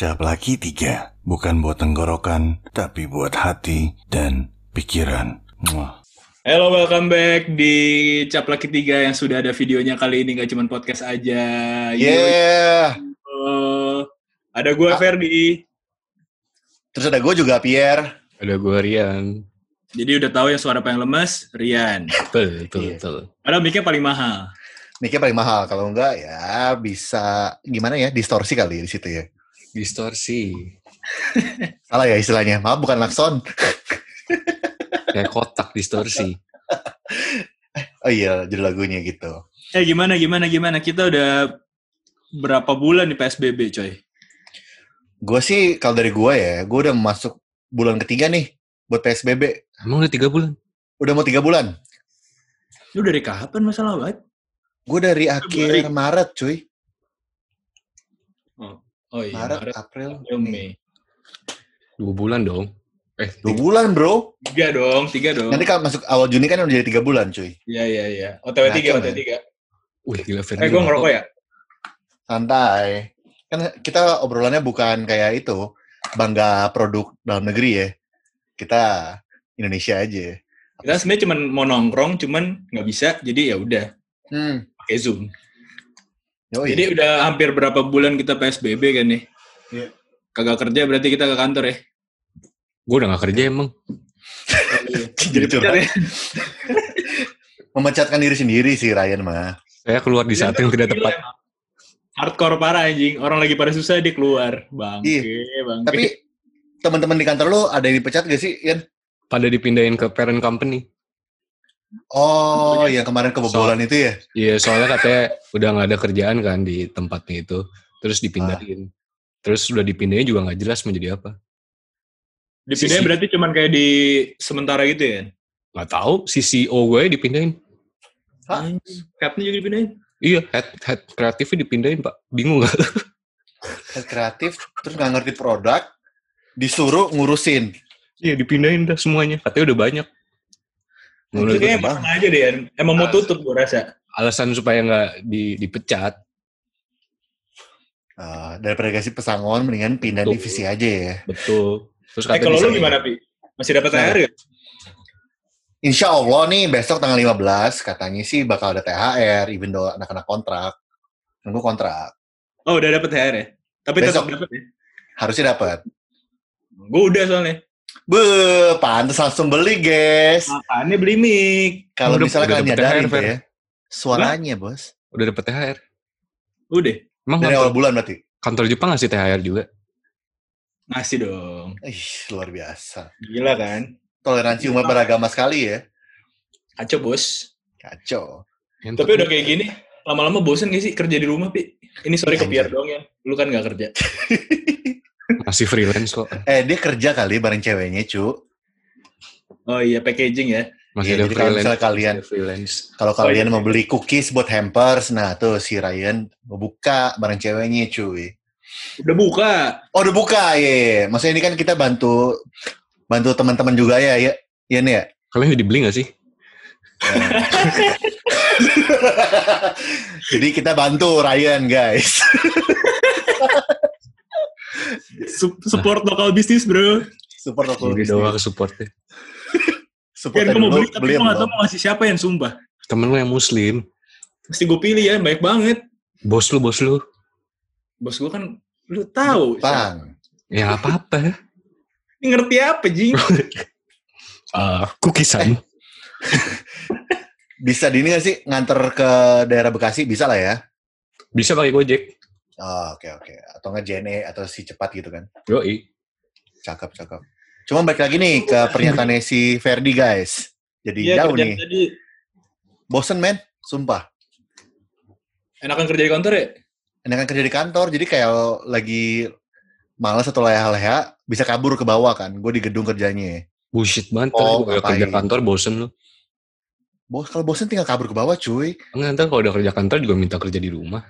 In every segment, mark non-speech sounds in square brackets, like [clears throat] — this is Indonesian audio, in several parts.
Cap lagi tiga, bukan buat tenggorokan, tapi buat hati dan pikiran. Muah. Halo, welcome back di Cap Laki 3 yang sudah ada videonya kali ini, nggak cuma podcast aja. Yeah. Yo. Ada gue, Ah. Ferdi. Terus ada gue juga Pierre. Ada gue Rian. Jadi udah tahu yang suara paling lemes, Rian. Betul, betul, Iya. betul. Padahal mic-nya paling mahal. Mic-nya paling mahal. Kalau enggak ya bisa gimana ya? Distorsi kali di situ ya. Distorsi. Salah ya istilahnya. Maaf bukan lakson. Kayak kotak distorsi. Oh iya, judul lagunya gitu. Eh gimana, gimana, gimana? Kita udah berapa bulan di PSBB, coy? Gue sih kalau dari gue ya, gue udah masuk bulan ketiga nih buat PSBB. Emang udah tiga bulan? Udah mau tiga bulan. Lu dari kapan masalah banget? Gue dari akhir Februari. Maret cuy. Oh iya, Maret, Maret, April, April, Mei. Dua bulan dong. Eh, Dua bulan bro. Tiga dong, tiga dong. Nanti kalau masuk awal Juni kan udah jadi tiga bulan cuy. Iya, iya, iya. OTW 3, Ngaco, OTW 3. Wih, gila Ferdi. Eh, gue ngerokok ya? Santai. Kan kita obrolannya bukan kayak itu. Bangga produk dalam negeri ya. Kita Indonesia aja. Kita sebenarnya cuma mau nongkrong, cuman nggak bisa, jadi ya udah Hmm. pakai Zoom. Yoi. Jadi udah hampir berapa bulan kita PSBB kan nih? Iya. Kagak kerja berarti kita ke kantor ya? Gue udah gak kerja emang. [laughs] Jadi curhat. ya? Memecatkan diri sendiri sih Ryan mah. Saya keluar di saat yang tidak tepat. Hardcore parah anjing. Orang lagi pada susah dia keluar. Bangke, Iya. bangke. Tapi teman-teman di kantor lu ada yang dipecat gak sih, Ian? Pada dipindahin ke parent company. Oh, yang kemarin kebobolan itu ya? Iya, soalnya katanya udah gak ada kerjaan kan di tempatnya itu. Terus dipindahin. Terus udah dipindahin juga gak jelas mau jadi apa. Dipindahin Sisi. berarti cuman kayak di sementara gitu ya? Gak tahu, si CEO gue dipindahin. Hah? Headnya juga dipindahin? Iya, head, head kreatifnya dipindahin, Pak. Bingung gak? [laughs] Head kreatif, terus nggak ngerti produk, disuruh ngurusin. Iya, dipindahin dah semuanya. Katanya udah banyak. Itu Menurut gue, kayaknya emang aja deh, Yan. Emang mau tutup gue rasa. alasan supaya nggak di, dipecat. Ah, daripada kasih pesangon, mendingan pindah Betul. divisi aja ya. Betul. Terus Eh kalau lu gimana, Pi? Masih dapat Nah. THR ya? Insya Allah nih besok tanggal 15 katanya sih bakal ada THR, even though anak-anak kontrak. Nunggu kontrak. Oh, udah dapat THR ya? Tapi tetap Besok. dapat ya? Harusnya dapat. Gue udah soalnya. Be, pantas langsung beli, guys. Makanya beli mic. Kalau misalnya kalian nyadarin THR, ya, suaranya, Bos. Udah dapet THR. Udah. Emang Dari kantor, awal bulan berarti. kantor Jepang ngasih THR juga? Ngasih dong. Ih, luar biasa. Gila kan? Toleransi umat beragama sekali ya. Kacau, bos. Kacau. Ngentot Tapi udah kayak gini, lama-lama bosen gak sih kerja di rumah, Pi? Ini sorry ke Anjir. Pierre doang ya. Lu kan gak kerja. [laughs] Masih freelance kok. Eh, dia kerja kali bareng ceweknya, cu. Oh iya, packaging ya. Masih Iya, ada jadi kalau freelance. misalnya kalian- freelance. Kalau Oh, kalian iya. mau beli cookies buat hampers, nah tuh si Ryan mau buka bareng ceweknya, cuy. Udah buka. Oh, udah buka, ya. Maksudnya ini kan kita bantu bantu teman-teman juga ya, ya. Iya nih ya. Kalian udah dibeli gak sih? [laughs] Jadi kita bantu Ryan, guys. [laughs] Sup- support lokal bisnis, bro. Support aku. Jadi doang ke supportnya. Support Pierre, gue mau beli, tapi beli gue gak tau mau ngasih siapa yang sumpah. Temen lu yang muslim. Mesti gue pilih ya, baik banget. Bos lu, bos lu. Bos gue kan, lu tahu. Bang. Ya gak apa-apa. Ini ngerti apa, Jing? [laughs] Uh, kukisan. [laughs] Bisa di ini gak sih nganter ke daerah Bekasi? Bisa lah ya. Bisa pakai Gojek. Oh, oke oke. Atau nggak JNE atau si cepat gitu kan. Yoi. Cakep cakep. Cuma balik lagi nih ke pernyataannya si Ferdi guys. Jadi Iya, jauh nih. tadi. Bosen men, sumpah. Enakan kerja di kantor ya? Enakan kerja di kantor, jadi kayak lagi malas atau leha-leha, bisa kabur ke bawah kan. Gue di gedung kerjanya. Bullshit banget. Oh, Oh, kerja kantor bosen lu. Bos kalau bosen tinggal kabur ke bawah cuy. Enggak, ntar kalau udah kerja kantor juga minta kerja di rumah.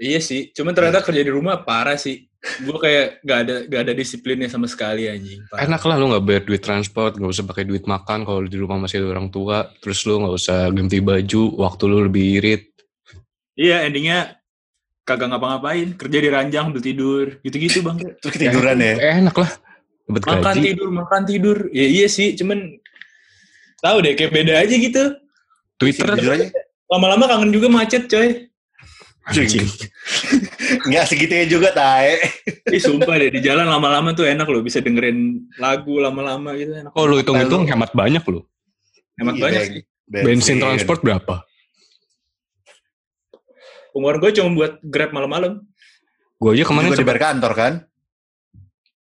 Iya sih, cuman ternyata kerja di rumah parah sih. Gue kayak gak ada gak ada disiplinnya sama sekali anjing. Parah. Enak lah lu nggak bayar duit transport, nggak usah pakai duit makan kalau di rumah masih ada orang tua. Terus lu nggak usah ganti baju, waktu lu lebih irit. Iya, endingnya kagak ngapa-ngapain, kerja di ranjang, ambil tidur, gitu-gitu bang. [laughs] Terus ketiduran ya. Enak lah. Dapat Makan gaji. tidur, makan tidur. Ya iya sih, cuman tahu deh kayak beda aja gitu. Twitter. Lama-lama kangen juga macet, coy. Anjing. Nggak segitunya juga, Tae. Ih sumpah deh, di jalan lama-lama tuh enak loh, bisa dengerin lagu lama-lama gitu enak. Oh, lu hitung-hitung hemat banyak lu. Hemat Iya, banyak sih. Bensin transport berapa? Pengeluaran gue cuma buat grab malam-malam. Gue aja Kemarin sempet, dibayar kantor kan?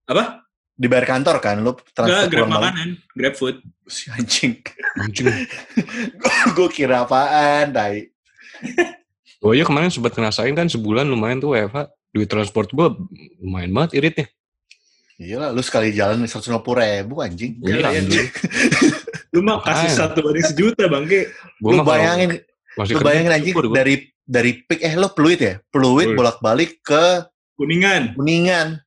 Apa? Dibayar kantor kan? Lu Enggak, transfer grab malam. makanan, grab food. Si anjing. anjing. [laughs] gue kira apaan, Tai. Gue aja kemarin sempat ngerasain kan sebulan lumayan tuh WFH. Duit transport gue lumayan banget iritnya. Iya lah, lu sekali jalan 150 ribu anjing. Iya, Iya, anjing. Lu mah kasih Makanya. satu banding sejuta bangke. Gue Lu bayangin, masih lu bayangin anjing gua. dari dari pik eh lu peluit ya? Peluit bolak-balik ke Kuningan. Kuningan.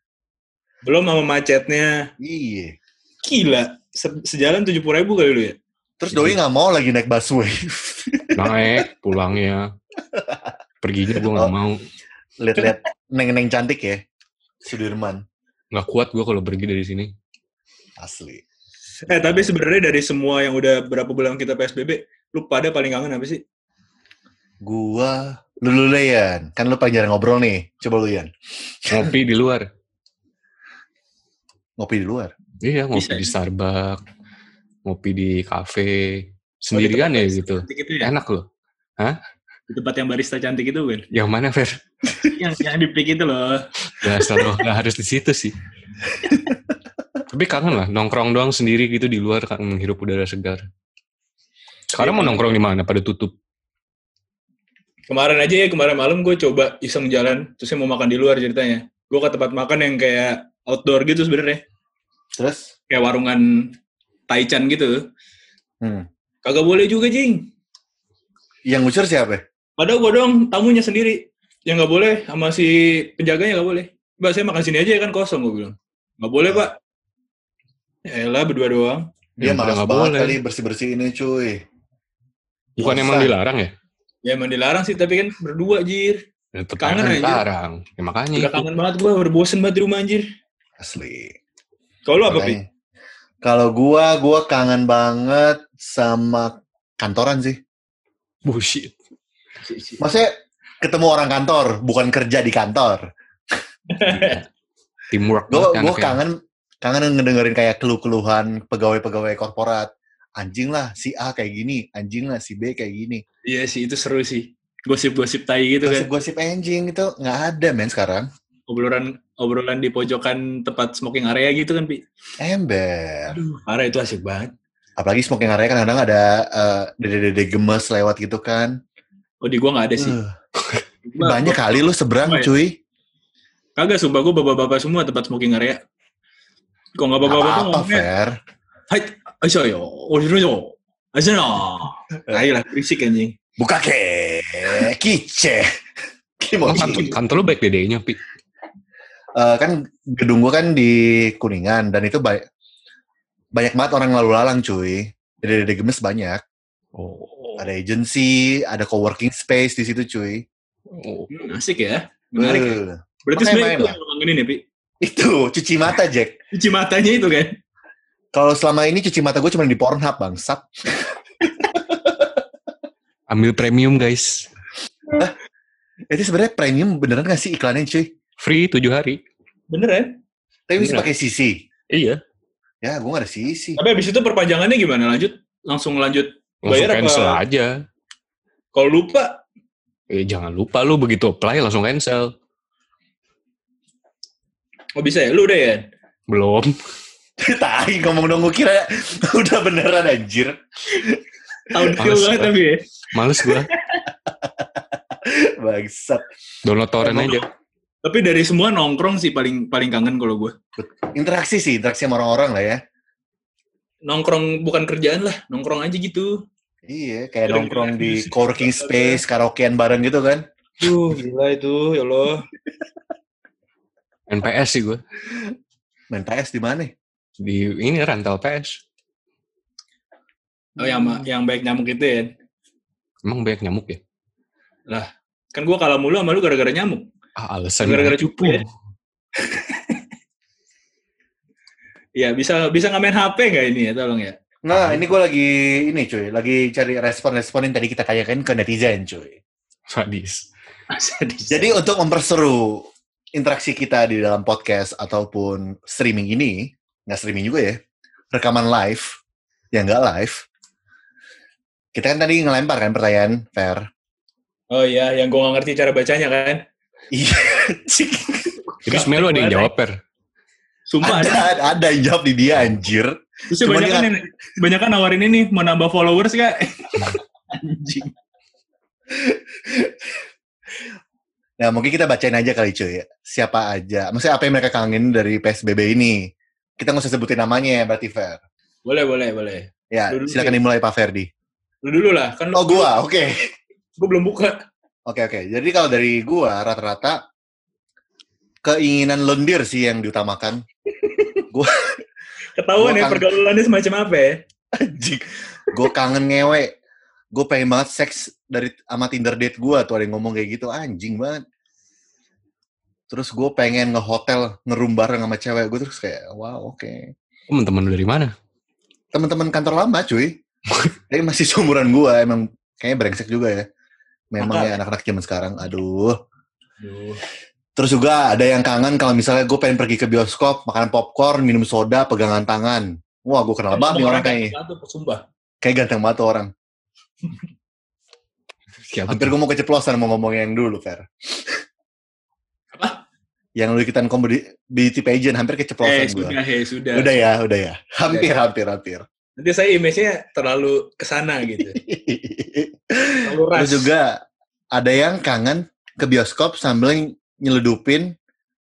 Belum sama macetnya. Iya. Gila. Se- sejalan tujuh ribu kali lu ya? Terus doi nggak mau lagi naik busway. naik pulangnya. Perginya gue nggak Oh. mau. Lihat-lihat neng-neng cantik ya. Sudirman. Nggak kuat gue kalau pergi dari sini. Asli. Eh tapi sebenarnya dari semua yang udah berapa bulan kita PSBB, lu pada paling kangen apa sih? Gua lu lu Yan. Kan lu paling jarang ngobrol nih. Coba lu Yan. Ngopi di luar. Ngopi di luar. Iya, ngopi Bisa, di? Starbucks. Ngopi di kafe. Sendirian Oh, ya gitu. Cantik itu ya? Enak loh. Di tempat yang barista cantik itu kan? Yang mana, Fer? [laughs] yang yang di pik itu loh. Dasar loh, [laughs] nggak harus di situ sih. Tapi kangen lah, nongkrong doang sendiri gitu di luar kan menghirup udara segar. Sekarang Iya, mau nongkrong di mana? Pada tutup. Kemarin aja ya, kemarin malam gue coba iseng jalan, terus mau makan di luar ceritanya. Gue ke tempat makan yang kayak outdoor gitu sebenarnya. Terus? Kayak warungan Taichan gitu. Hmm. Kagak boleh juga, Jing. Yang ngucur siapa? Padahal gue doang tamunya sendiri. Yang nggak boleh, sama si penjaganya nggak boleh. Mbak, saya makan sini aja ya kan kosong, gue bilang. Nggak boleh, Pak. Ya elah, berdua doang. Dia pada malas nggak banget boleh. kali bersih-bersih ini cuy. Bukan Masa? emang dilarang ya? Ya emang dilarang sih, tapi kan berdua, Jir. Ya, Kangen aja dilarang. Ya, makanya Udah kangen banget gue, udah bosen banget di rumah, anjir. Asli. Kalau lu apa, Pi? Kalau gua, gua kangen banget sama kantoran sih. Bullshit. Maksudnya ketemu orang kantor, bukan kerja di kantor. Teamwork Gue banget gue kangen kangen ngedengerin kayak keluh-keluhan pegawai-pegawai korporat. Anjing lah si A kayak gini, anjing lah si B kayak gini. Iya sih, itu seru sih. Gosip-gosip tai gitu kan. Gosip-gosip anjing itu nggak ada men sekarang. Obrolan obrolan di pojokan tempat smoking area gitu kan, Pi. Ember. Aduh, parah itu asik banget. Apalagi smoking area kan kadang ada eh, dede-dede gemes lewat gitu kan. Oh, di gua nggak ada sih. [laughs] Uh, banyak kali lu seberang Apa ya? cuy. Kagak, sumpah gua bapak-bapak semua tempat smoking area. Kok nggak Apa bapak-bapak apa ngomongnya, fair. Hai, ayo yo, oshiro yo. Ayo no. Ayolah, berisik anjing. Buka ke kice. Oh, Kimochi. kantor, lu baik dedenya, Pi. Eh, kan gedung gua kan di Kuningan dan itu banyak banyak banget orang lalu lalang cuy. Dede-dede gemes banyak. Oh. Ada agency, ada co-working space di situ cuy. oh. Hmm, asik ya. Menarik. ya. Eh, Berarti sebenarnya itu yang kangenin ya, Pi. itu cuci mata Jack. Cuci matanya itu kan. Kalau selama ini cuci mata gue cuma di Pornhub bangsat. [laughs] Ambil premium, guys. Itu sebenarnya premium beneran gak sih iklannya cuy? Free 7 hari. Beneran. Tapi bisa pakai sisi. Iya. Ya gue gak ada sisi. Tapi habis itu perpanjangannya gimana? Lanjut? Langsung lanjut. Langsung Bayar apa? cancel aja. Kalau lupa, Eh, jangan lupa lu begitu apply langsung cancel. oh bisa ya? Lu udah ya? Belum. [laughs] Tai ngomong dong gue kira [laughs] udah beneran anjir. Feel banget tapi ya. Males gua. [laughs] Bangsat. Download torrent aja. Tapi dari semua nongkrong sih paling paling kangen kalau gue. Interaksi sih, interaksi sama orang-orang lah ya. Nongkrong bukan kerjaan lah, nongkrong aja gitu. Iya, kayak Sering nongkrong di co-working space, karaokean bareng gitu kan. Duh, gila itu, ya Allah. NPS sih gua. Main PS di mana? Di ini rental PS. Oh, yang, ma- yang baik nyamuk itu ya. Emang banyak nyamuk ya? Kan gue kalah mulu sama lu gara-gara nyamuk. Ah, alasan Gara-gara cupu ya. [laughs] Iya, bisa bisa ngamen HP nggak ini ya, tolong ya. Nah, ini gue lagi ini cuy, lagi cari respon-respon yang tadi kita tanyakan ke netizen cuy. [laughs] Sadis. Jadi untuk memperseru interaksi kita di dalam podcast ataupun streaming ini, nggak streaming juga ya, rekaman live, ya nggak live. Kita kan tadi ngelempar kan pertanyaan, Fair. Oh iya, yang gue nggak ngerti cara bacanya kan. Iya, [laughs] Jadi sebenarnya lu ada yang jawab, Per. Sumpah ada. ada, ada yang jawab di dia anjir. Terus Cuma banyak kan, banyak kan nawarin ini mau nambah followers gak? [laughs] Anjing. Nah, mungkin kita bacain aja kali cuy. ya. Siapa aja. Maksudnya apa yang mereka kangen dari PSBB ini. Kita nggak usah sebutin namanya ya, berarti Fair. Boleh, boleh, boleh. Ya, Dulu, silakan Fit. dimulai Pak Ferdi. Lu dulu lah, kan lu, Oh, gua, oke. gue belum buka. Oke, oke. Jadi kalau dari gua, rata-rata keinginan lendir sih yang diutamakan. [laughs] Ketahuan Gua ya kangen. pergaulannya semacam apa ya. Anjing. Gue kangen ngewe. Gue pengen banget seks dari sama Tinder date gue tuh ada yang ngomong kayak gitu. Anjing banget. Terus gue pengen ngehotel, ngerum bareng sama cewek. Gue terus kayak, wow oke. Temen-temen lu dari mana? Teman-teman kantor lama cuy. [laughs] Tapi masih seumuran gue. Emang kayaknya brengsek juga ya. Memang Nakal. ya anak-anak zaman sekarang. Aduh. Terus juga ada yang kangen kalau misalnya gue pengen pergi ke bioskop, makan popcorn, minum soda, pegangan tangan. Wah, gue kenal banget nih orang kayaknya. Satu, sumpah. Kayak ganteng banget tuh orang. Siapa Hampir gue mau keceplosan mau ngomong yang dulu, Fer. Apa? Yang lu ikutan komedi beauty pageant, hampir Eh, keceplosan gue. sudah, eh, sudah. Udah ya, udah ya. Hampir, hampir, hampir. Nanti saya image-nya terlalu ke sana gitu. [laughs] Terlalu ras. Terus juga ada yang kangen ke bioskop sambil nyeludupin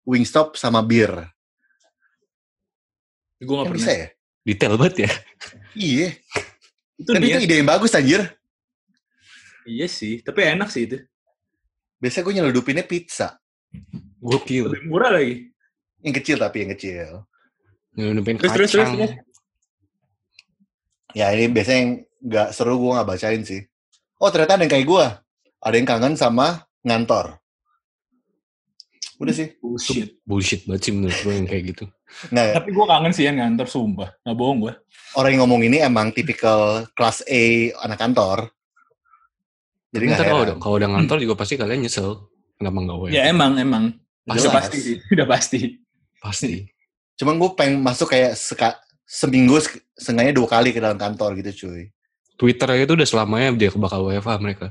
Wingstop sama bir. Gue gak Kan pernah. bisa ya? Detail banget ya. Iya. [laughs] Itu Tapi itu niat. ide yang bagus anjir. Iya sih, tapi enak sih itu. Biasanya gue nyeludupinnya pizza. Gokil. Lebih murah lagi. Yang kecil tapi yang kecil. Nyelundupin Terus, terus, terus, kacang. terus. Ya ini biasanya yang nggak seru gue nggak bacain sih. Oh ternyata ada yang kayak gue. Ada yang kangen sama ngantor. Udah sih. Bullshit. Bullshit banget sih menurut gue yang kayak gitu. Nggak, Tapi gue kangen sih yang ngantor, sumpah. Gak bohong gue. orang yang ngomong ini emang tipikal kelas A anak kantor. Jadi nggak kalau heran. udah, kalau udah ngantor juga pasti kalian nyesel. Kenapa nggak WFH? Ya emang, emang. Jelas. Udah pasti sih. [laughs] Udah pasti. Pasti. Cuman gue pengen masuk kayak seka, seminggu se- seenggaknya dua kali ke dalam kantor gitu cuy. Twitter aja tuh udah selamanya dia bakal WFH mereka.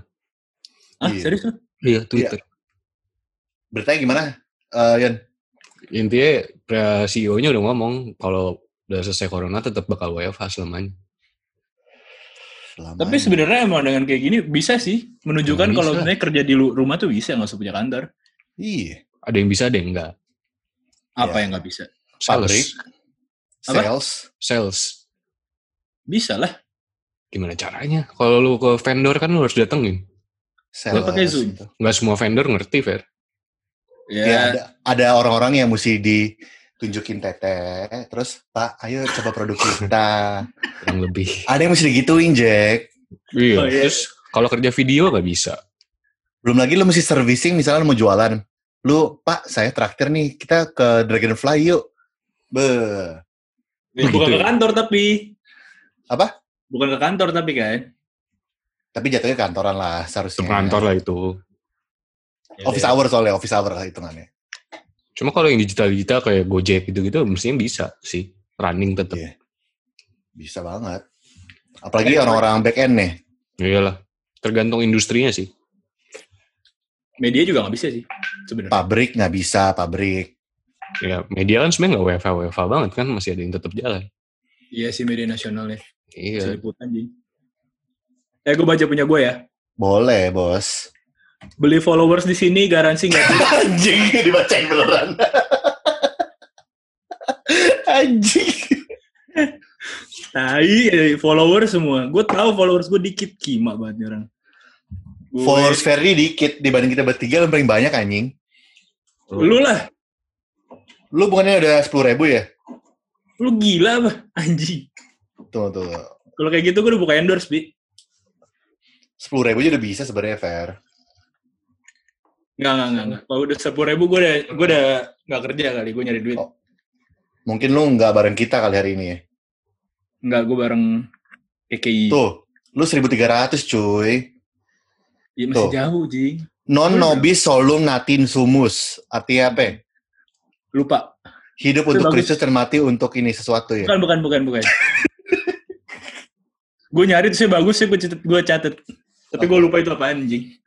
Ah, Iya. serius lu? Iya, Twitter. Beritanya gimana, Eh Yan? Intinya CEO-nya udah ngomong kalau udah selesai corona tetap bakal WFH selamanya. Selamanya. Tapi sebenarnya emang dengan kayak gini bisa sih menunjukkan kalau sebenarnya kerja di rumah tuh bisa nggak usah punya kantor. Iya. Ada yang bisa, ada yang enggak. Apa Ya. yang nggak bisa? Pabrik. Sales. Apa? Sales. Sales. Bisa lah. Gimana caranya? Kalau lu ke vendor kan lu harus datengin. Sales. pakai Zoom. Nggak semua vendor ngerti, Fer. Ya, Ya, ada, ada orang-orang yang mesti ditunjukin tete, terus Pak, ayo coba produk kita. [laughs] Kurang lebih. ada yang mesti digituin, Jack. Iya. Oh, iya. Terus kalau kerja video nggak bisa. Belum lagi lu mesti servicing, misalnya lu mau jualan. Lu, Pak, saya traktir nih, kita ke Dragonfly yuk. Be, ya, bukan gitu ke ya? kantor tapi. Apa? Bukan ke kantor tapi kan. tapi jatuhnya kantoran lah, seharusnya. Kantor lah itu. Ya, Office ya. hour soalnya, office hour lah hitungannya. Cuma kalau yang digital-digital kayak Gojek gitu-gitu mestinya bisa sih. Running tetap. Iya. Bisa banget. Apalagi orang-orang back end nih. Iyalah. Tergantung industrinya sih. Media juga nggak bisa sih sebenarnya. Pabrik nggak bisa, pabrik. Ya, media kan sebenarnya nggak WFH WFH banget kan masih ada yang tetap jalan. Iya sih media nasional ya. Iya. Bisa liputan jadi. Eh gue baca punya gue ya. Boleh, bos. Beli followers di sini garansi nggak tuh. [laughs] Anjing, dibacain beneran. [laughs] Anjing. Tai, eh, followers semua. Gue tahu followers gue dikit kima banget orang. Gue- Followers Ferdi dikit dibanding kita bertiga yang paling banyak anjing. Lu lah. Lu bukannya udah sepuluh ribu ya? Lu gila apa? Anjing. Tuh, tuh. Kalau kayak gitu gue udah buka endorse, Bi. Sepuluh ribu aja udah bisa sebenarnya, Fer. Enggak, enggak, enggak. enggak. Kalau udah sepuluh ribu, gue udah, gue udah nggak kerja kali. Gue nyari duit. Oh. Mungkin lu nggak bareng kita kali hari ini ya. Enggak, gue bareng KKI. Tuh, lu 1300 cuy. Iya, masih tuh. jauh, Jing. Non Bener. nobis solum natin sumus. Artinya apa? ya? Lupa. Hidup Itu untuk bagus. Kristus dan mati untuk ini sesuatu ya. Bukan, bukan, bukan, bukan. [laughs] gue nyari tuh sih bagus sih, gue catet. Gue catet. Tapi gue lupa itu apaan, Jing.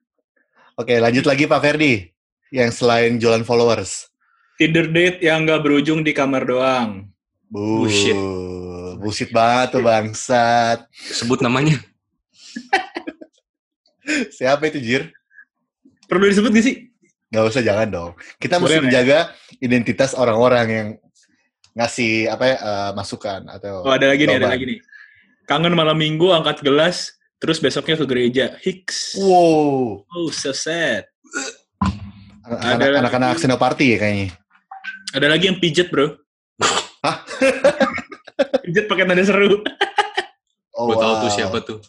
Oke, lanjut lagi Pak Ferdi. Yang selain jualan followers. Tinder date yang nggak berujung di kamar doang. Bu, Bullshit. Bullshit banget tuh bangsat. Sebut namanya. [laughs] Siapa itu Jir? Perlu disebut gak sih? Gak usah jangan dong. Kita mesti Boleh, Nek. menjaga identitas orang-orang yang ngasih apa ya eh, masukan atau Oh, ada lagi nih, ada lagi nih. Kangen malam minggu, angkat gelas, terus besoknya ke gereja. Hicks. Wow, Oh, so sad. anak- anak-anak Senoparty ya kayaknya. Ada lagi yang pijet, bro. Hah? [laughs] pijet pakai nada seru. Oh, Gue tahu tuh wow. siapa tuh.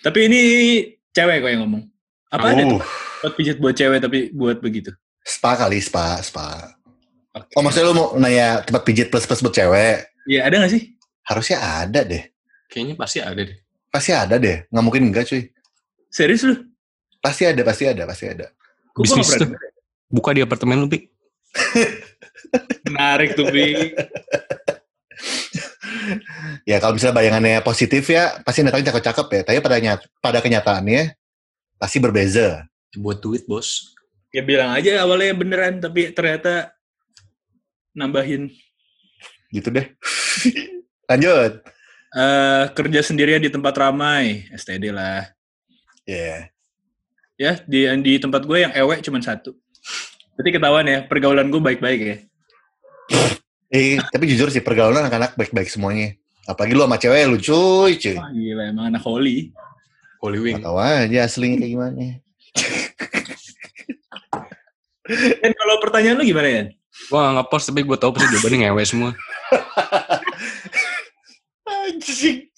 Tapi ini cewek kok yang ngomong. Apa ada Uh, tempat pijet buat cewek tapi buat begitu? spa kali, spa, spa. Oke. Oh, maksudnya lu mau nanya tempat pijit plus-plus buat cewek? Iya, ada gak sih? Harusnya ada deh. Kayaknya pasti ada deh. Pasti ada deh. Nggak mungkin enggak, cuy. Serius lu? Pasti ada, pasti ada, pasti ada. Gua Bisnis tuh. Buka di apartemen lu, Pi. [laughs] Menarik tuh, Bi. [laughs] Ya kalau misalnya bayangannya positif ya, pasti datangnya cakep-cakep ya. Tapi pada, nyat- pada kenyataannya, pasti berbeza. Buat duit, bos. Ya bilang aja awalnya beneran, tapi ternyata nambahin. Gitu deh. [laughs] Lanjut. Eh kerja sendirian di tempat ramai, STD lah. Ya. Ya, di di tempat gue yang ewek cuma satu. Berarti ketahuan ya, pergaulan gue baik-baik ya. Eh, tapi jujur sih, pergaulan anak-anak baik-baik semuanya. Apalagi lu sama cewek lu, cuy, cuy. Wah gila, emang anak holy. Holy Wing. Gak tau aja aslinya kayak gimana. Dan kalau pertanyaan lu gimana ya? Gue gak nge-post, tapi gue tau pasti jawabannya ngewe semua. [laughs] Anjing.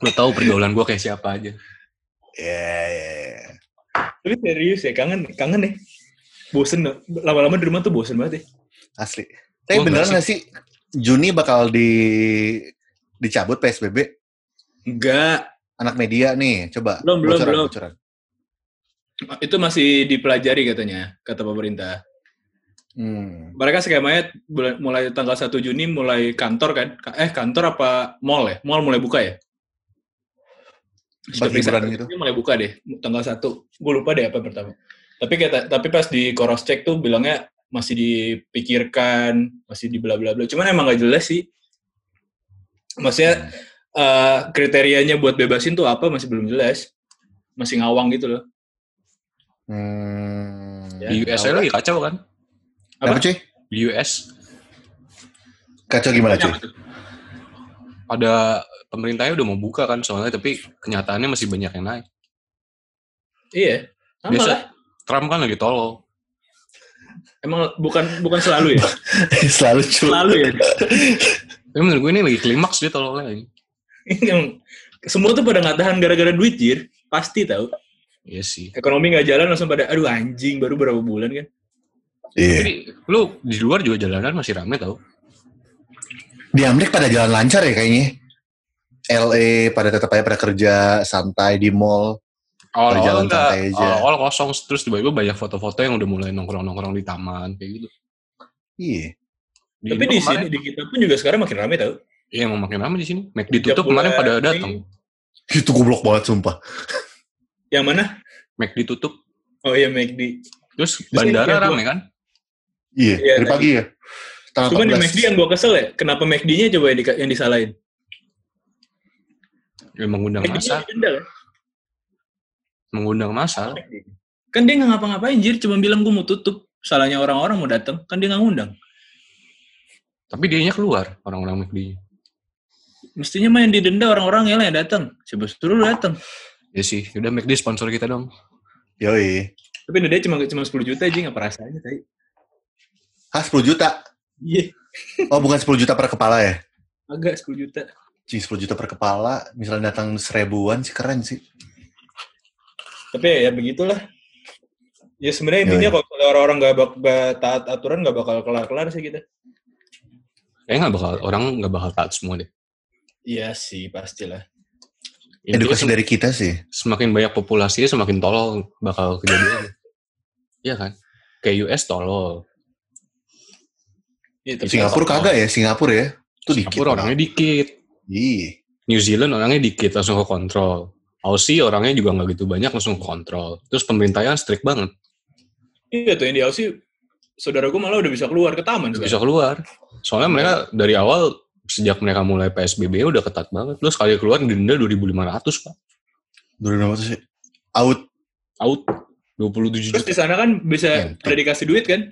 Gue tau pergaulan gue kayak siapa aja. Ya, ya, ya. Tapi serius ya, kangen, kangen deh. Bosen, lama-lama di rumah tuh bosen banget ya. Asli. Tapi Gua beneran enggak gak sih Juni bakal di dicabut PSBB? Enggak, Anak media nih, coba. Belum, belum, bocoran, belum. bocoran. itu masih dipelajari katanya, kata pemerintah. Hmm. Mereka skemanya mulai tanggal 1 Juni mulai kantor kan? Ka- Eh kantor apa mall ya? Mall mulai buka ya? Tempat hiburan gitu. Ini mulai buka deh tanggal 1. Gue lupa deh apa pertama. Tapi kata tapi pas di cross check tuh bilangnya masih dipikirkan, masih di bla bla bla. Cuman emang gak jelas sih. Maksudnya eh, kriterianya buat bebasin tuh apa masih belum jelas. Masih ngawang gitu loh. Hmm. Ya, Di US aja lagi kacau kan? Apa Apa? cuy? Di US Kacau gimana cuy? ada pemerintahnya udah mau buka kan soalnya, tapi kenyataannya masih banyak yang naik. Iya. Sama Biasa. lah. Trump kan lagi tolol. Emang bukan bukan selalu ya? [laughs] Selalu cuy. Selalu ya. Tapi menurut gue ini lagi klimaks dia tololnya lagi. Yang semua tuh pada nggak tahan gara-gara duit jir. Pasti tahu. Iya sih. Ekonomi nggak jalan langsung pada aduh anjing baru berapa bulan kan. Iya. Tapi lu di luar juga jalanan masih rame tau. Di Amerika pada jalan lancar ya kayaknya. LA pada tetap aja pada kerja santai di mall. Awal-awal jalan enggak, santai aja. awal kosong terus tiba-tiba banyak foto-foto yang udah mulai nongkrong-nongkrong di taman kayak gitu. Iya. Tapi Indo di kemarin- sini di kita pun juga sekarang makin rame tau. Iya emang makin rame di sini. Mac ditutup kemarin pada datang. Itu goblok banget sumpah. Yang mana? Mac ditutup. Oh iya McD. Terus bandara rame kan? Iya, Iya, dari tadi. pagi ya. Cuman di 14. McD yang gua kesel ya, kenapa McD-nya coba yang, di- yang disalahin? Ya, mengundang McD-nya masa. kan? Mengundang masa. Kan dia nggak ngapa-ngapain jir, cuma bilang gua mau tutup. Salahnya orang-orang mau datang, kan dia nggak ngundang. Tapi dianya keluar orang-orang McD. Mestinya main didenda orang-orang yang datang. Coba suruh lu datang. Ya sih, udah McD sponsor kita dong. Yoi. Tapi denda cuma cuma 10 juta aja nggak rasanya tadi. Hah, 10 juta? Iya, Oh, bukan 10 juta per kepala ya? agak 10 juta. Cing, 10 juta per kepala. Misalnya datang seribuan sih keren sih. Tapi ya, ya begitulah. Ya sebenarnya intinya iya. kalau orang-orang nggak bak nggak taat aturan nggak bakal kelar-kelar sih kita. Kayaknya nggak bakal orang nggak bakal taat semua deh. Iya sih pastilah. Intinya Edukasi dari kita sih. semakin banyak populasinya semakin tolol bakal kejadian. Iya kan? Kayak US tolol. Iya, tapi Singapura kagak ya, Singapura ya. Itu dikit. Singapura orangnya dikit. Iya. New Zealand orangnya dikit langsung ke kontrol. Aussie orangnya juga nggak gitu banyak langsung ke kontrol. Terus pemerintahnya strict banget. Iya tuh yang di Aussie saudara gue malah udah bisa keluar ke taman bisa keluar. Soalnya mereka dari awal sejak mereka mulai PSBB udah ketat banget. Terus sekali keluar denda 2.500 pak. 2500 sih. Out. Out 27 Terus di sana kan bisa udah dikasih duit kan?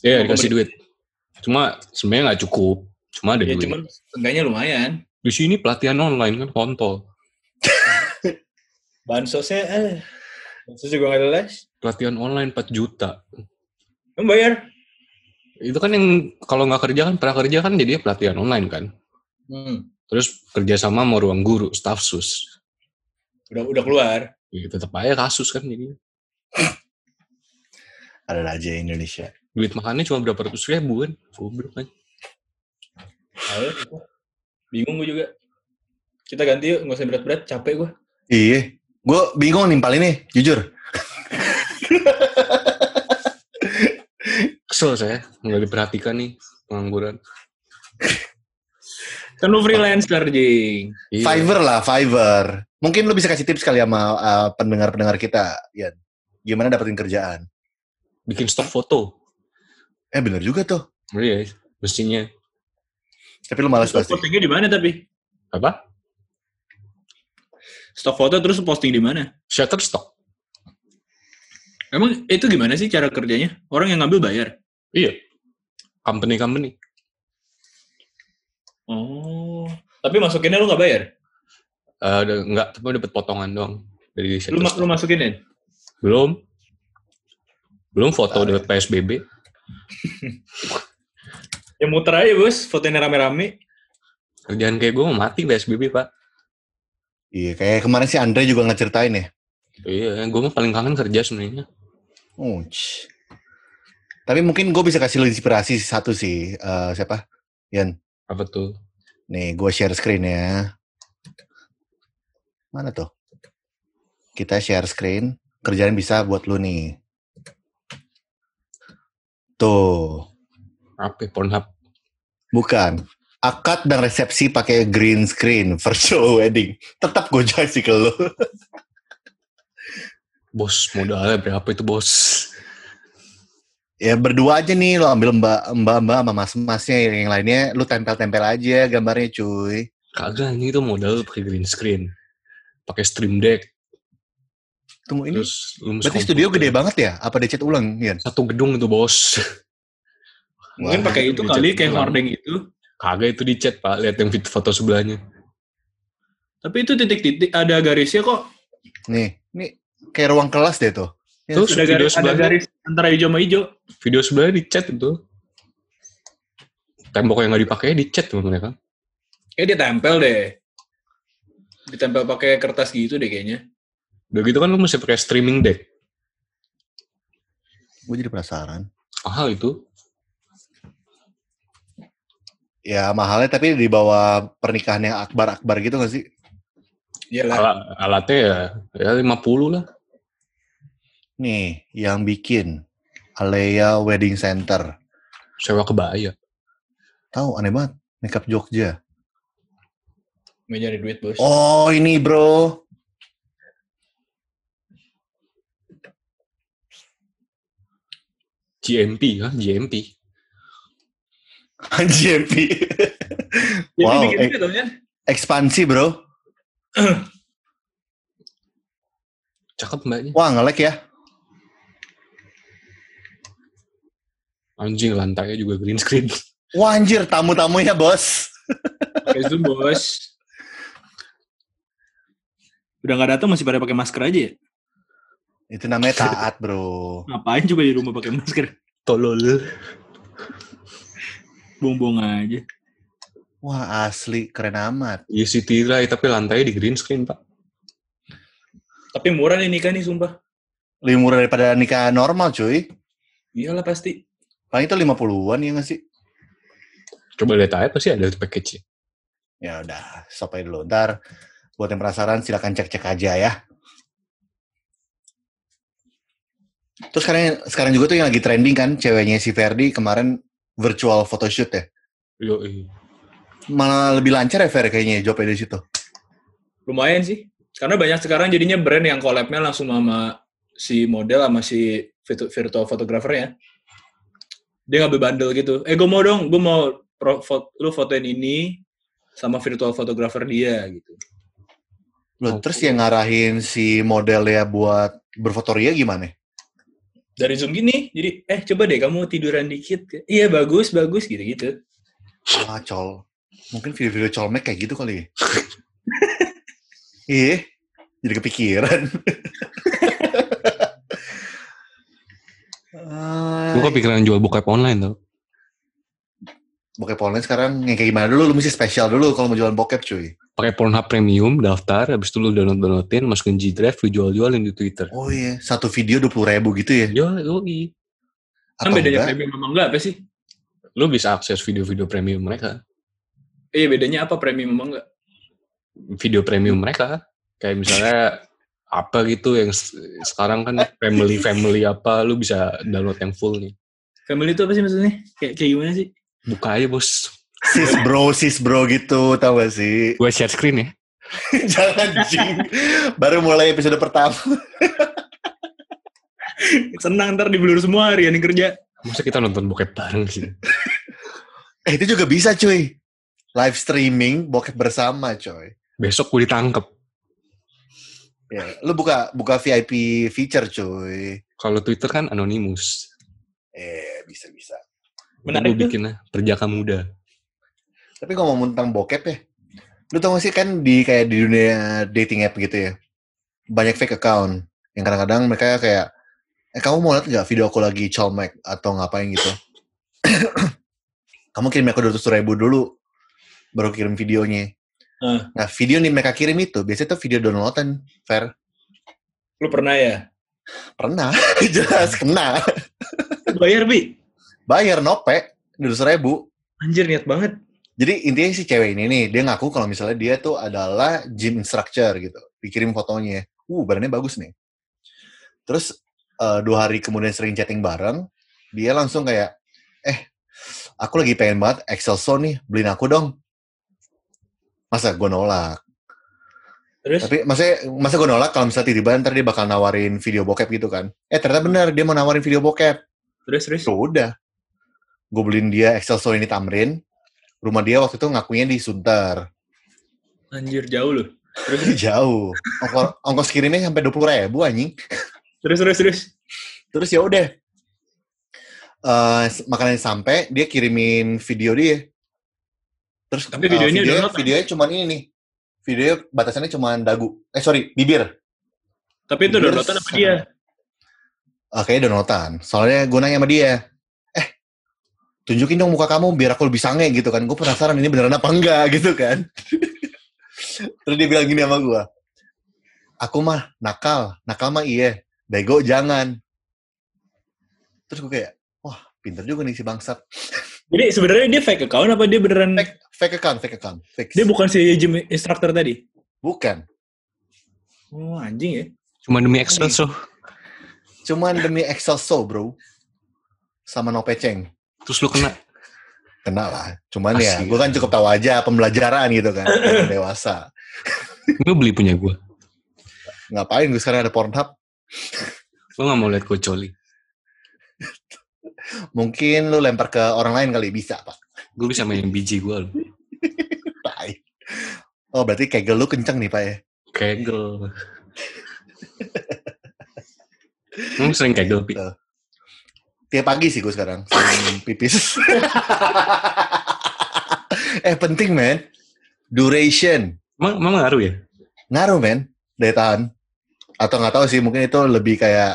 Iya dikasih duit. Cuma sebenarnya nggak cukup. Cuma ada Ya duit. cuman enggaknya lumayan. Di sini pelatihan online kan kontol. [laughs] Bansosnya eh bansos juga nggak jelas. Pelatihan online 4 juta. Kamu bayar? Itu kan yang kalau nggak kerja kan prakerja kan jadinya pelatihan online kan. Hmm. Terus kerja sama sama ruang guru, staff sus. Udah udah keluar. Ya, tetap aja kasus kan jadi. Ada aja Indonesia. Duit makannya cuma berapa ratus ribu kan. Goblok kan. Ayo, bingung gue juga. Kita ganti yuk, nggak usah berat-berat, capek gue. Iya. Gue bingung nimpal ini, jujur. Kesel saya nggak diperhatikan nih pengangguran. Kan lu freelancer, Jing. Iya. Fiverr lah, Fiverr. Mungkin lu bisa kasih tips kali sama uh, pendengar-pendengar kita, Yan. Gimana dapetin kerjaan? Bikin stok foto. Eh bener juga tuh. Iya, mestinya. Tapi lu malas pasti. postingnya di mana tapi? Apa? Stok foto terus posting di mana? Shutterstock. Emang itu gimana sih cara kerjanya? Orang yang ngambil bayar? Iya. Company-company. Oh. Tapi masukinnya lu nggak bayar? Eh, udah enggak, tapi dapat potongan doang dari Lu, lu masukinin? Belum. Belum foto dapat PSBB. [laughs] Ya muter aja bos, fotonya rame-rame. Kerjaan kayak gue mau mati PSBB, Pak. Iya, kayak kemarin si Andre juga ngeceritain ya. Iya, gue mah paling kangen kerja sebenarnya. Oh. Tapi mungkin gue bisa kasih lu inspirasi satu sih. Eh, siapa? Yan. Apa tuh? Nih, gue share screen ya. Mana tuh? Kita share screen. Kerjaan bisa buat lu nih. Tuh. Apa? ya? Pornhub. Bukan. Akad dan resepsi pakai green screen virtual wedding. Tetap gue kasih ke lu. [laughs] Bos, modalnya berapa itu, bos? ya berdua aja nih lo ambil mbak mbak mbak sama mas masnya yang lainnya lu tempel tempel aja gambarnya cuy. Kagak, ini tuh modal pakai green screen. Pakai stream deck. Tunggu ini. Terus Berarti studio gede banget ya? Apa dicat ulang, Yan? Satu gedung itu, bos. Mungkin Wah, pakai itu kali kayak hordeng itu. Kagak itu dicat, Pak. Lihat yang fit- foto sebelahnya. Tapi itu titik-titik ada garisnya kok. Nih, nih kayak ruang kelas deh tuh. Ya, Terus Ada video garis, ada garis antara hijau sama hijau. video sebelahnya dicat itu. Tembok yang nggak dipakai dicat sama mereka. Kayak dia tempel deh. Ditempel pakai kertas gitu deh kayaknya. Udah gitu kan lu mesti pakai streaming deck. gue jadi penasaran. Mahal itu. Ya mahalnya tapi di bawah pernikahan yang akbar-akbar gitu gak sih? Iyalah. Alat, alatnya ya, ya 50 lah. Nih, yang bikin Alea Wedding Center. Sewa kebaya. Tahu aneh banget. Makeup Jogja. Mau nyari duit bos. Oh, ini bro. GMP kan, GMP. Jadi wow, eh. Ekspansi bro. [clears throat] Cakep mbaknya. Wah, ngelek ya. Anjing lantainya juga green screen. Wah anjir, tamu-tamunya bos. Pakai zoom bos. Udah nggak datang masih pada pakai masker aja ya? Itu namanya taat bro. [laughs] Ngapain coba di rumah pakai masker? Tolol. Buang-buang aja. Wah asli, keren amat. Iya sih tirai, tapi lantainya di green screen, Pak. Tapi murah nih nikah nih sumpah. Lebih murah daripada nikah normal, cuy. Iyalah pasti. Paling itu 50-an ya nggak sih? Coba lihat aja pasti ada package Ya udah, stop aja dulu. Ntar buat yang penasaran silakan cek-cek aja ya. Terus sekarang sekarang juga tuh yang lagi trending kan ceweknya si Ferdi kemarin virtual photoshoot ya. Yo, Malah lebih lancar ya Fer kayaknya jawabnya di situ. Lumayan sih. Karena banyak sekarang jadinya brand yang collab-nya langsung sama si model sama si virtu- virtual fotografernya. Dia ngambil bundle gitu. Eh, gue mau dong, gue mau pro, fo- lu fotoin ini sama virtual fotografer dia gitu. Loh, Oh. terus yang ngarahin si model ya buat berfotoria gimana? Dari Zoom gini, jadi eh coba deh kamu tiduran dikit. Iya bagus, bagus gitu-gitu. Wah, col. Mungkin video-video colmek kayak gitu kali ya. Iya, jadi kepikiran. Gue kepikiran jual bokep online tuh. Bokep online sekarang yang kayak gimana dulu? Lu mesti spesial dulu kalau mau jualan bokep cuy. Pakai Pornhub Premium, daftar, habis itu lu download-downloadin, masukin G Drive, lu jual-jualin di Twitter. Oh iya, satu video dua puluh ribu gitu ya? Yo, yoi. Kan Atau bedanya enggak? premium sama enggak apa sih? Lu bisa akses video-video premium mereka. Iya bedanya apa premium sama enggak? Video premium mereka. Kayak misalnya [laughs] apa gitu yang sekarang kan family-family apa, lu bisa download yang full nih. Family itu apa sih maksudnya? Kayak kayak gimana sih? Buka aja bos. Sis bro, sis bro gitu, tau gak sih? [laughs] Gue share screen ya. Jangan jing. Baru mulai episode pertama. [laughs] Senang ntar dibelur semua hari yang kerja. Masa kita nonton bokep bareng sih? [laughs] Eh itu juga bisa cuy. Live streaming bokep bersama coy. Besok gue ditangkep. Ya, lu buka buka VIP feature cuy. Kalau Twitter kan anonimus. Eh, bisa bisa. Menarik gue bikin lah, perjaka muda. Tapi ngomong tentang bokep ya, lu tau gak sih kan di kayak di dunia dating app gitu ya, banyak fake account yang kadang-kadang mereka kayak, eh kamu mau lihat nggak video aku lagi colmek atau ngapain gitu? [coughs] kamu kirim aku 200 ribu dulu, baru kirim videonya. Ah. Nah video nih mereka kirim itu biasanya tuh video downloadan, fair. Lu pernah ya? Pernah, [laughs] jelas kena. Bayar, Bi. Bayar nope, 200 ribu. Anjir, niat banget. Jadi intinya si cewek ini nih, dia ngaku kalau misalnya dia tuh adalah gym instructor gitu. Dikirim fotonya. Uh, badannya bagus nih. Terus eh, dua hari kemudian sering chatting bareng, dia langsung kayak, eh, aku lagi pengen banget Excelso nih, beliin aku dong. Masa gue nolak? Terus? Tapi masa masa gue nolak kalau misalnya tiba-tiba ntar dia bakal nawarin video bokep gitu kan. Eh ternyata benar, dia mau nawarin video bokep. Terus, terus. Ya udah. Gue beliin dia Excelso ini Tamrin. Rumah dia waktu itu ngakunya di Sunter. Anjir, jauh loh. Terus, [laughs] Jauh. Ongkos, ongkos kirimnya sampai 20 ribu anjing. terus, terus, terus. Terus ya udah. Eh, makanannya sampai, dia kirimin video dia. Terus Tapi eh, videonya video, download, kan? videonya cuman ini nih. Video batasannya cuman dagu. Eh sorry, bibir. Tapi itu Bibir downloadan apa sama- dia? Ah, kayaknya downloadan. Soalnya gue nanya sama dia. Tunjukin dong muka kamu biar aku lebih sange gitu kan. Gue penasaran ini beneran apa enggak [laughs] gitu kan. Terus dia bilang gini sama gue. Aku mah nakal. Nakal mah iya. Bego jangan. Terus gue kayak, wah pinter juga nih si bangsat. Jadi sebenarnya dia fake account apa dia beneran Fake, fake account, fake account. Fake. dia bukan si gym instructor tadi? Bukan. Oh, anjing ya. Cuma demi Excel so. Cuman demi Excel so bro. Sama no peceng. Terus lu kena. Kena lah. Cuman ya, Asyik. gue kan cukup tahu aja pembelajaran gitu kan. [laughs] Dewasa. Lu beli punya gue. Ngapain gue sekarang ada Pornhub? Lu gak mau lihat gue coli. Mungkin lu lempar ke orang lain kali bisa, Pak. Gue bisa main biji gue lu. Oh, berarti kegel lu kenceng nih, Pak ya? Kegel. Emang sering kegel, Pi? Tiap pagi sih gue sekarang, sering pipis. [laughs] eh, penting, men. Duration. Emang, emang ngaruh ya? Ngaruh, men. Daya tahan. Atau nggak tahu sih, mungkin itu lebih kayak...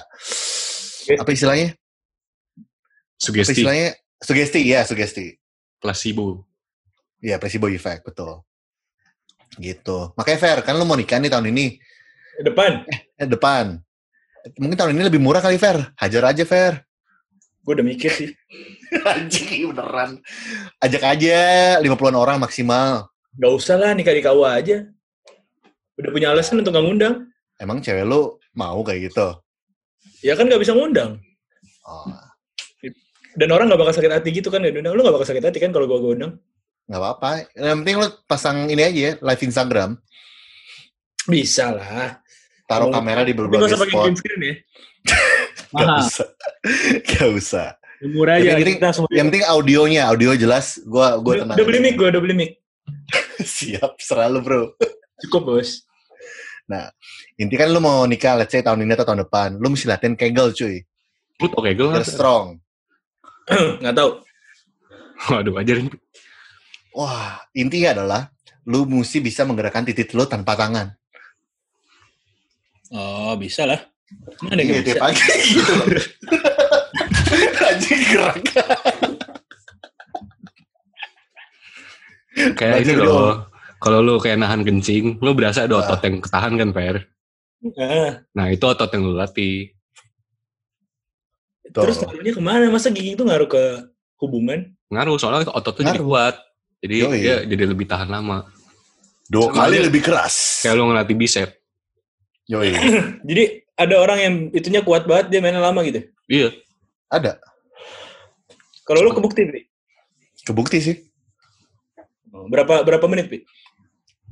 Apa istilahnya? Apa Sugesti, istilahnya? Sugesti, ya, sugesti. placebo. Iya, placebo effect, betul. Gitu. Makanya fair, kan lu mau nikah nih tahun ini. Depan. Eh, depan. Mungkin tahun ini lebih murah kali, Fer. Hajar aja, Fer. Gue udah mikir sih. [laughs] Anjing, beneran. Ajak aja 50-an orang maksimal. Gak usah lah nikah di KUA aja. Udah punya alasan untuk gak ngundang. Emang cewek lu mau kayak gitu? Ya kan gak bisa ngundang. Oh, Dan orang gak bakal sakit hati gitu kan gak diundang. Lu gak bakal sakit hati kan kalau gue undang. nggak apa-apa. Yang penting lu pasang ini aja ya, live Instagram. Bisa lah. Taruh kamera di Tapi gak berbagai usah pakai spot. green screen ya. [laughs] Gak usah. [laughs] Gak usah. Yang Murah aja. Yang penting-. Yang penting audionya, audio jelas. Gua gua tenang. udah beli mic gue, udah beli mic. [laughs] Siap, selalu bro. Cukup bos. Inti kan lu mau nikah, let's say tahun ini atau tahun depan. Lu mesti latihan kegel cuy. Lu tau kayak gue Biar strong. [clears throat] Gak tau. Waduh, ajarin. Wah, intinya adalah lu mesti bisa menggerakkan titik lu tanpa tangan. Oh bisa lah. Mana Iya, tiap bisa. pagi [laughs] gitu loh. Anjing gerak. Kayak ini dong. loh. Kalau lu kayak nahan kencing, lu berasa ada otot yang ketahan kan, Per? Ah, Nah, itu otot yang lu latih. Terus ngaruhnya ke mana? Masa gigi itu ngaruh ke hubungan? Ngaruh, soalnya otot tuh jadi kuat. Jadi Yoi. dia jadi lebih tahan lama. Dua Sama kali lebih keras. Kayak lu ngelatih bicep. Yoi. [laughs] Jadi ada orang yang itunya kuat banget dia mainnya lama gitu. Iya. Ada. Kalau lu kebukti, Pi? Kebukti sih. Oh, Berapa berapa menit, Pi?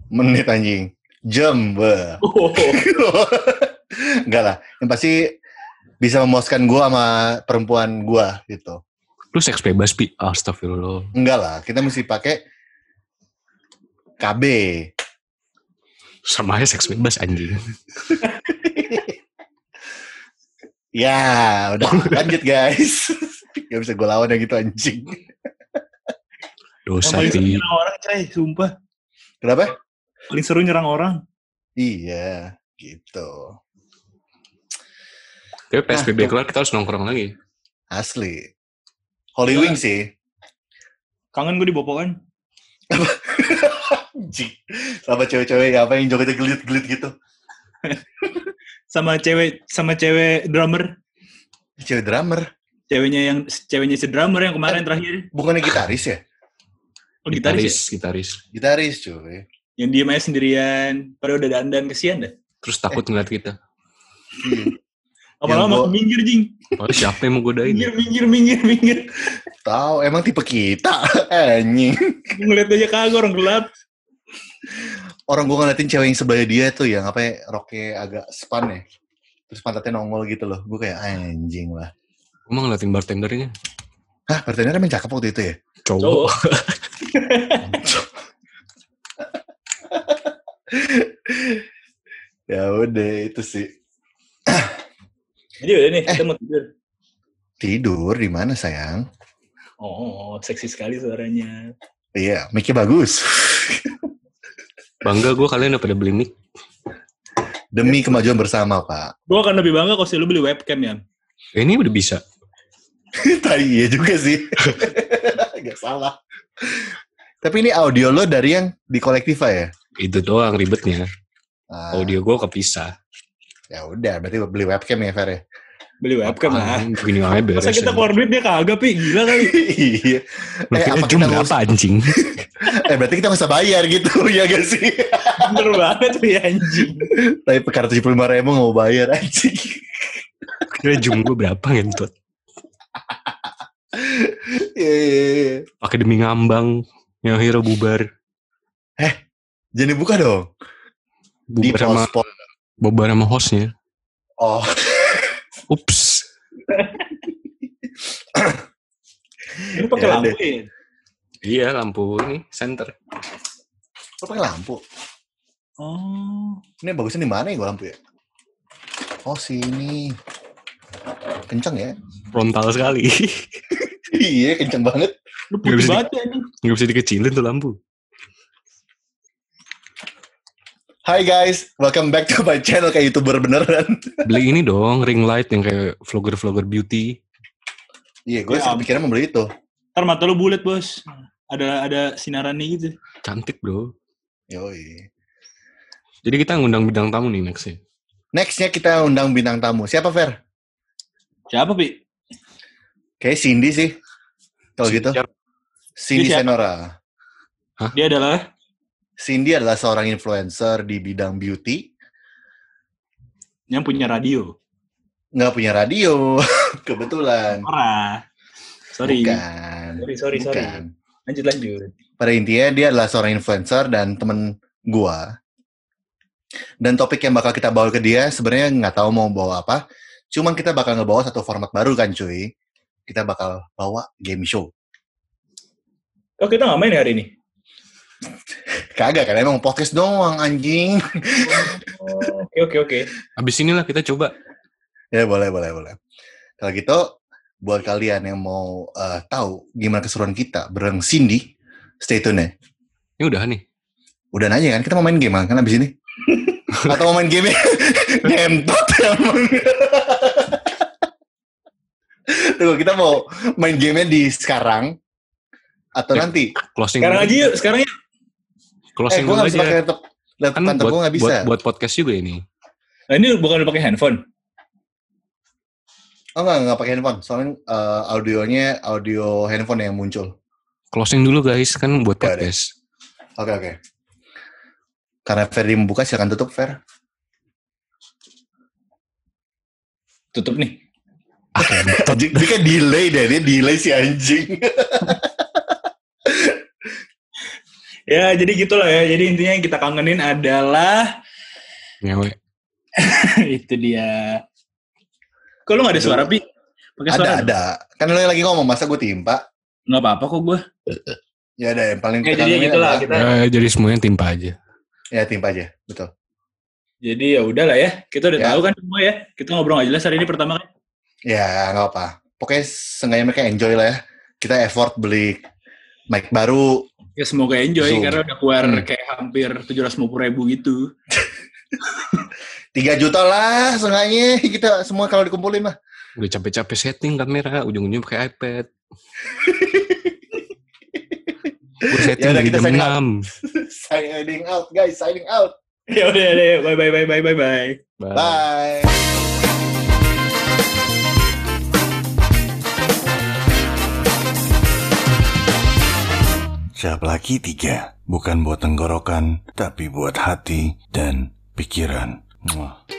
Menit anjing. Jam. Oh, [laughs] Enggak lah. Yang pasti bisa memuaskan gua sama perempuan gua gitu. Lu seks bebas, Pi. Astagfirullah. Enggak lah. Kita mesti pakai KB. Sama aja seks bebas, anjing. [laughs] Ya, [laughs] udah lanjut guys. [laughs] Gak bisa gue lawan yang gitu anjing. Dosa, Paling seru nyerang orang, Cai. Sumpah. Kenapa? Paling seru nyerang orang. Iya, gitu. Tapi PSBB Nah, keluar, kita harus nongkrong lagi. Asli. Holy Ya. Wing sih. Kangen gue dibopokan. [laughs] Anjing. Sama cewek-cewek apa yang jogetnya gelit-gelit gitu. Sama cewek sama cewek drummer. Cewek drummer. Ceweknya yang ceweknya si drummer yang kemarin terakhir. Bukannya gitaris ya? Oh, gitaris. ya? Gitaris, gitaris. Gitaris cuy. Yang diem aja sendirian. Padahal udah dandan kesian dah. Terus takut ngeliat kita. Lama-lama gua- minggir, Jing. Oh, siapa yang mau godain? Minggir, minggir, minggir, minggir. Tahu emang tipe kita. [laughs] Anjing. Ngeliat aja kagak orang gelap. Orang gue ngeliatin cewek yang sebelah dia tuh yang apa ya, roknya agak span ya. Terus pantatnya nongol gitu loh. Gue kayak anjing lah. Gue mau ngeliatin bartendernya. Hah, bartender emang cakep waktu itu ya? Cowok. [laughs] ya udah itu sih. Jadi udah nih, kita mau tidur. Tidur di mana sayang? Oh, seksi sekali suaranya. Iya, mic bagus. [laughs] Bangga gue kalian udah pada beli mic. Demi kemajuan bersama, Pak. Gue akan lebih bangga kalau si lu beli webcam ya. Eh, ini udah bisa. [laughs] Tadi iya juga sih. [laughs] Gak salah. Tapi ini audio lo dari yang di Kolektiva ya? Itu doang ribetnya. Ah, Audio gue kepisah. Ya udah, berarti beli webcam ya, Fer ya? Beli webcam lah. Begini aja beres. Masa kita ya. keluar duit dia kagak, Pi? Gila kali. [laughs] iya. Eh, apa kita berapa anjing? [laughs] Eh, berarti kita nggak usah bayar gitu, [laughs] ya gak sih? Bener banget tuh ya anjing. Tapi perkara tujuh puluh lima ribu nggak mau bayar, anjing. Kira gue berapa ngentut? Iya, iya, iya. Pakai demi ngambang. Yang hero bubar. Jadi buka dong. Di Bubar sama, post bubar sama hostnya. Oh, Ups. Ini pakai Ya lampu ya. Iya lampu ini center. lo pakai lampu. Oh. Ini bagusnya di mana ya gua lampu ya? Oh, sini. Kenceng ya? Frontal sekali. [laughs] iya, kenceng banget. Lu putih bisa banget ya ini. Nggak bisa dikecilin tuh lampu. Hai guys, welcome back to my channel kayak youtuber beneran. [laughs] Beli ini dong, ring light yang kayak vlogger-vlogger beauty. Iya, gue Ya, kepikiran mau beli itu. Ntar mata lu bulat, Bos. Ada ada sinarannya gitu. Cantik bro. Yoi. Jadi kita ngundang bidang tamu nih next ya. Nextnya kita undang bintang tamu. Siapa Fer? Siapa, Pi? Kayak Cindy sih. Kalau gitu. Cindy Dia? Senora. Dia adalah Cindy adalah seorang influencer di bidang beauty. yang punya radio. Nggak punya radio. [laughs] Kebetulan. Parah. Sorry. Bukan. Sorry, sorry, sorry. Bukan. Lanjut, lanjut. Pada intinya dia adalah seorang influencer dan temen gua. Dan topik yang bakal kita bawa ke dia sebenarnya nggak tahu mau bawa apa. Cuman kita bakal ngebawa satu format baru kan cuy. Kita bakal bawa game show. Oh, kita nggak main hari ini? Kagak kan emang podcast doang anjing. Oh, Oke, oke, oke. Abis inilah kita coba. ya boleh boleh boleh. Kalau gitu buat kalian yang mau eh, tahu gimana keseruan kita bareng Cindy, stay tune ya. Ini udah nih. Udah nanya kan kita mau main game kan abis ini? [laughs] Atau mau main game ngentot emang. Tunggu, kita mau main gamenya di sekarang atau Ya, nanti? Closing Sekarang aja yuk, sekarang yuk. Eh, Closing gue dulu bisa pakai aja. laptop. Laptop Kan kantor buat, bisa. buat, buat podcast juga ini. Nah, ini bukan pakai handphone. Oh nggak, nggak pakai handphone. Soalnya eh, audionya audio handphone yang muncul. Closing dulu guys, kan buat udah. podcast. Oke oke. Karena Ferdi membuka, silakan tutup Fer. Tutup nih. [laughs] Anjing, dia kan delay deh, dia delay si anjing. [laughs] Ya, jadi gitulah ya. Jadi intinya yang kita kangenin adalah Ngewe. [laughs] itu dia. Kok lu gak ada suara, Pi? Pakai suara? ada ada. Kan lo lagi ngomong masa gue timpa. Nggak apa-apa kok gue. Ya ada yang paling Ya, kita jadi gitulah kita. Ya, jadi semuanya timpa aja. Ya timpa aja, betul. Jadi ya udahlah ya. Kita udah Ya. tahu kan semua ya. Kita ngobrol nggak jelas hari ini pertama kan. Ya nggak apa. Pokoknya seenggaknya mereka enjoy lah ya. Kita effort beli mic baru. Ya semoga enjoy Zoom. karena udah keluar Hmm. kayak hampir 750 ribu gitu. 3 juta lah seenggaknya [laughs] kita semua kalau dikumpulin mah. Udah capek-capek setting kamera, ujung-ujungnya pakai iPad. [laughs] Gue setting Ya udah, dari kita jam sign out. 6. [laughs] signing out guys, signing out. ya udah deh. Bye bye bye bye bye bye. Bye. Bye. Cap lagi tiga. Bukan buat tenggorokan, tapi buat hati dan pikiran. Muah.